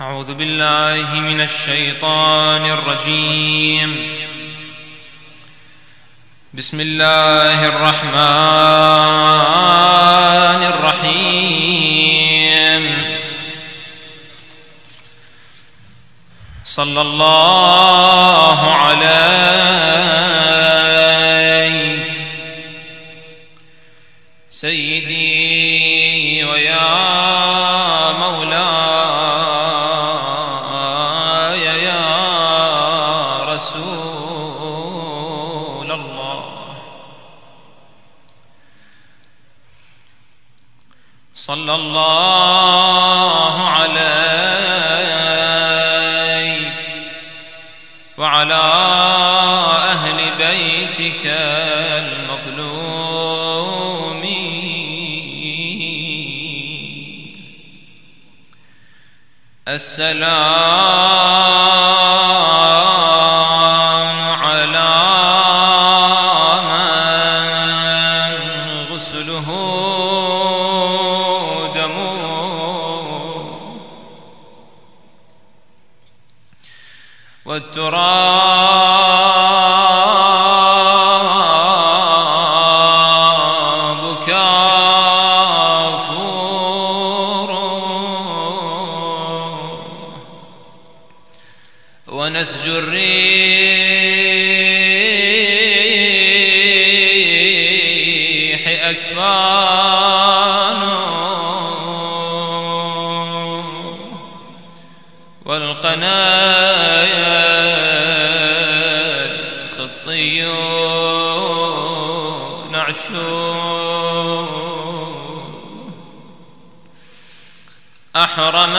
أعوذ بالله من الشيطان الرجيم. بسم الله الرحمن الرحيم. صلى الله رسول الله. صلى الله عليك وعلى أهل بيتك المظلومين. السلام غسله دمه والتراب كافور. ونسج الريح أكفان والقنايا الخطي نعشو أحرم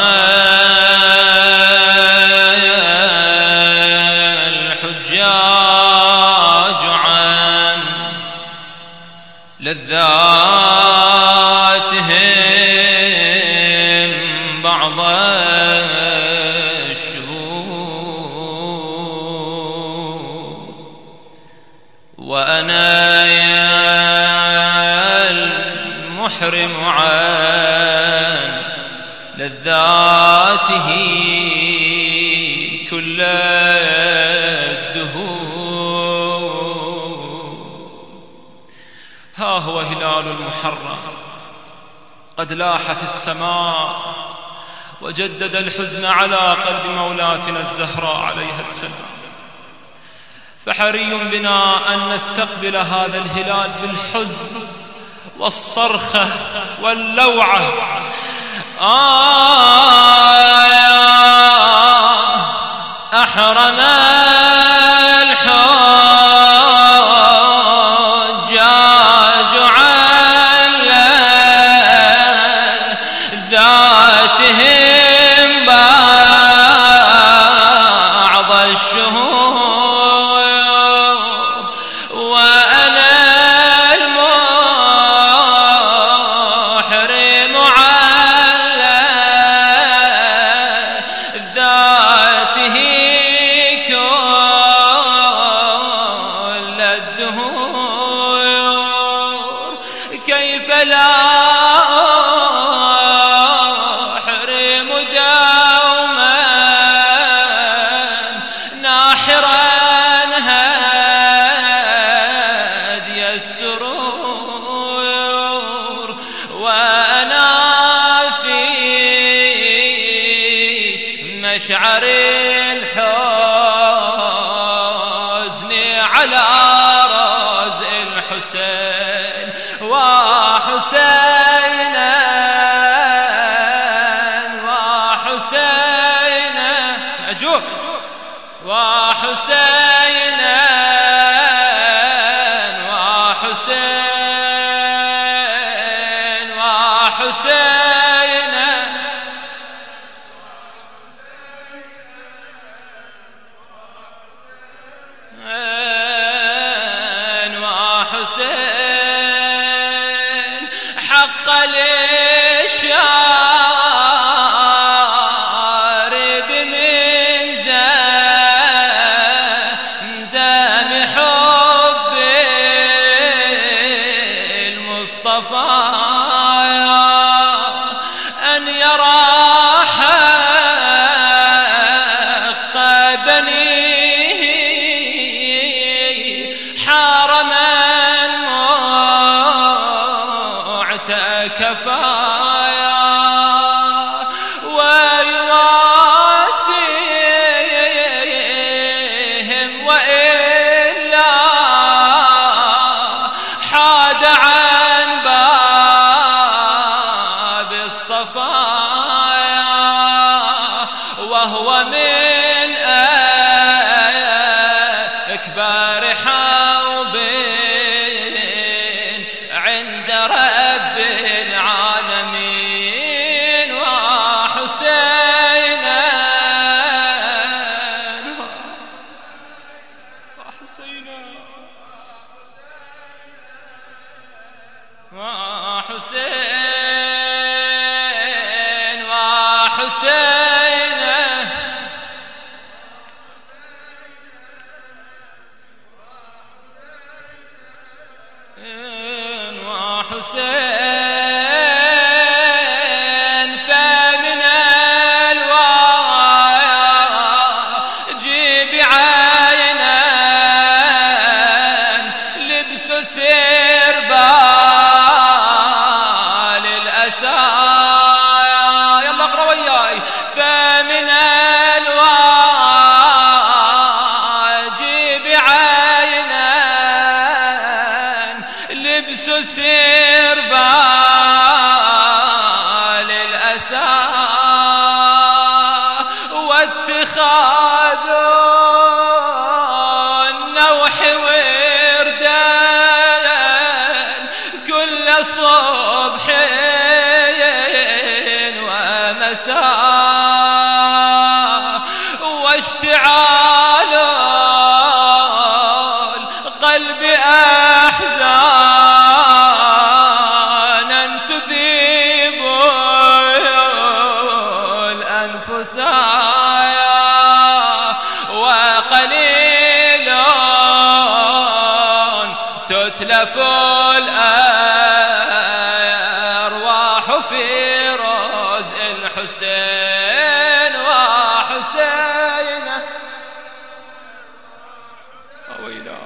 وأنا يا المحرم عن لذاته كل الدهور. ها هو هلال المحرم. قد لاح في السماء وجدد الحزن على قلب مولاتنا الزهراء عليها السلام. فحري بنا أن نستقبل هذا الهلال بالحزن والصرخة واللوعة. آه أحرم الحجاج الحسين وحسينا وحسين حسينا وحسين وحسين وحسين وحسين ومساء واشتعال القلب أحزانا تذيب الأنفس وقليل تتلف ويلا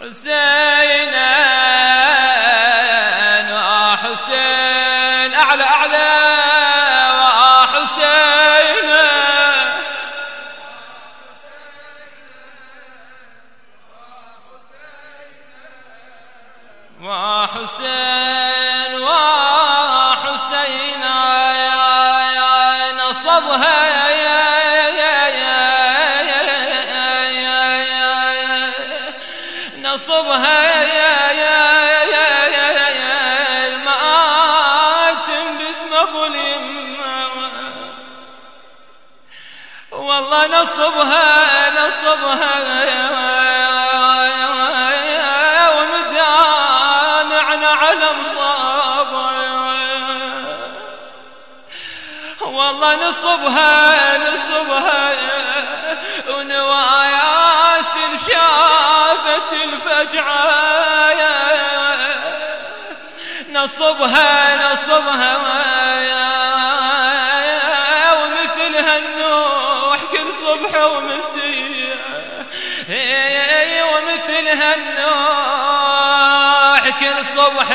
حسين وحسين أعلى أعلى وحسين وحسين يا والله نصبها نصبها. ومدامعنا على مصاب والله نصبها نصبها. ونوايا شافت الفجعة. نصبها نصبها. ومثلها النوح كل صبح ومسية ومثلها النوح كل صبح.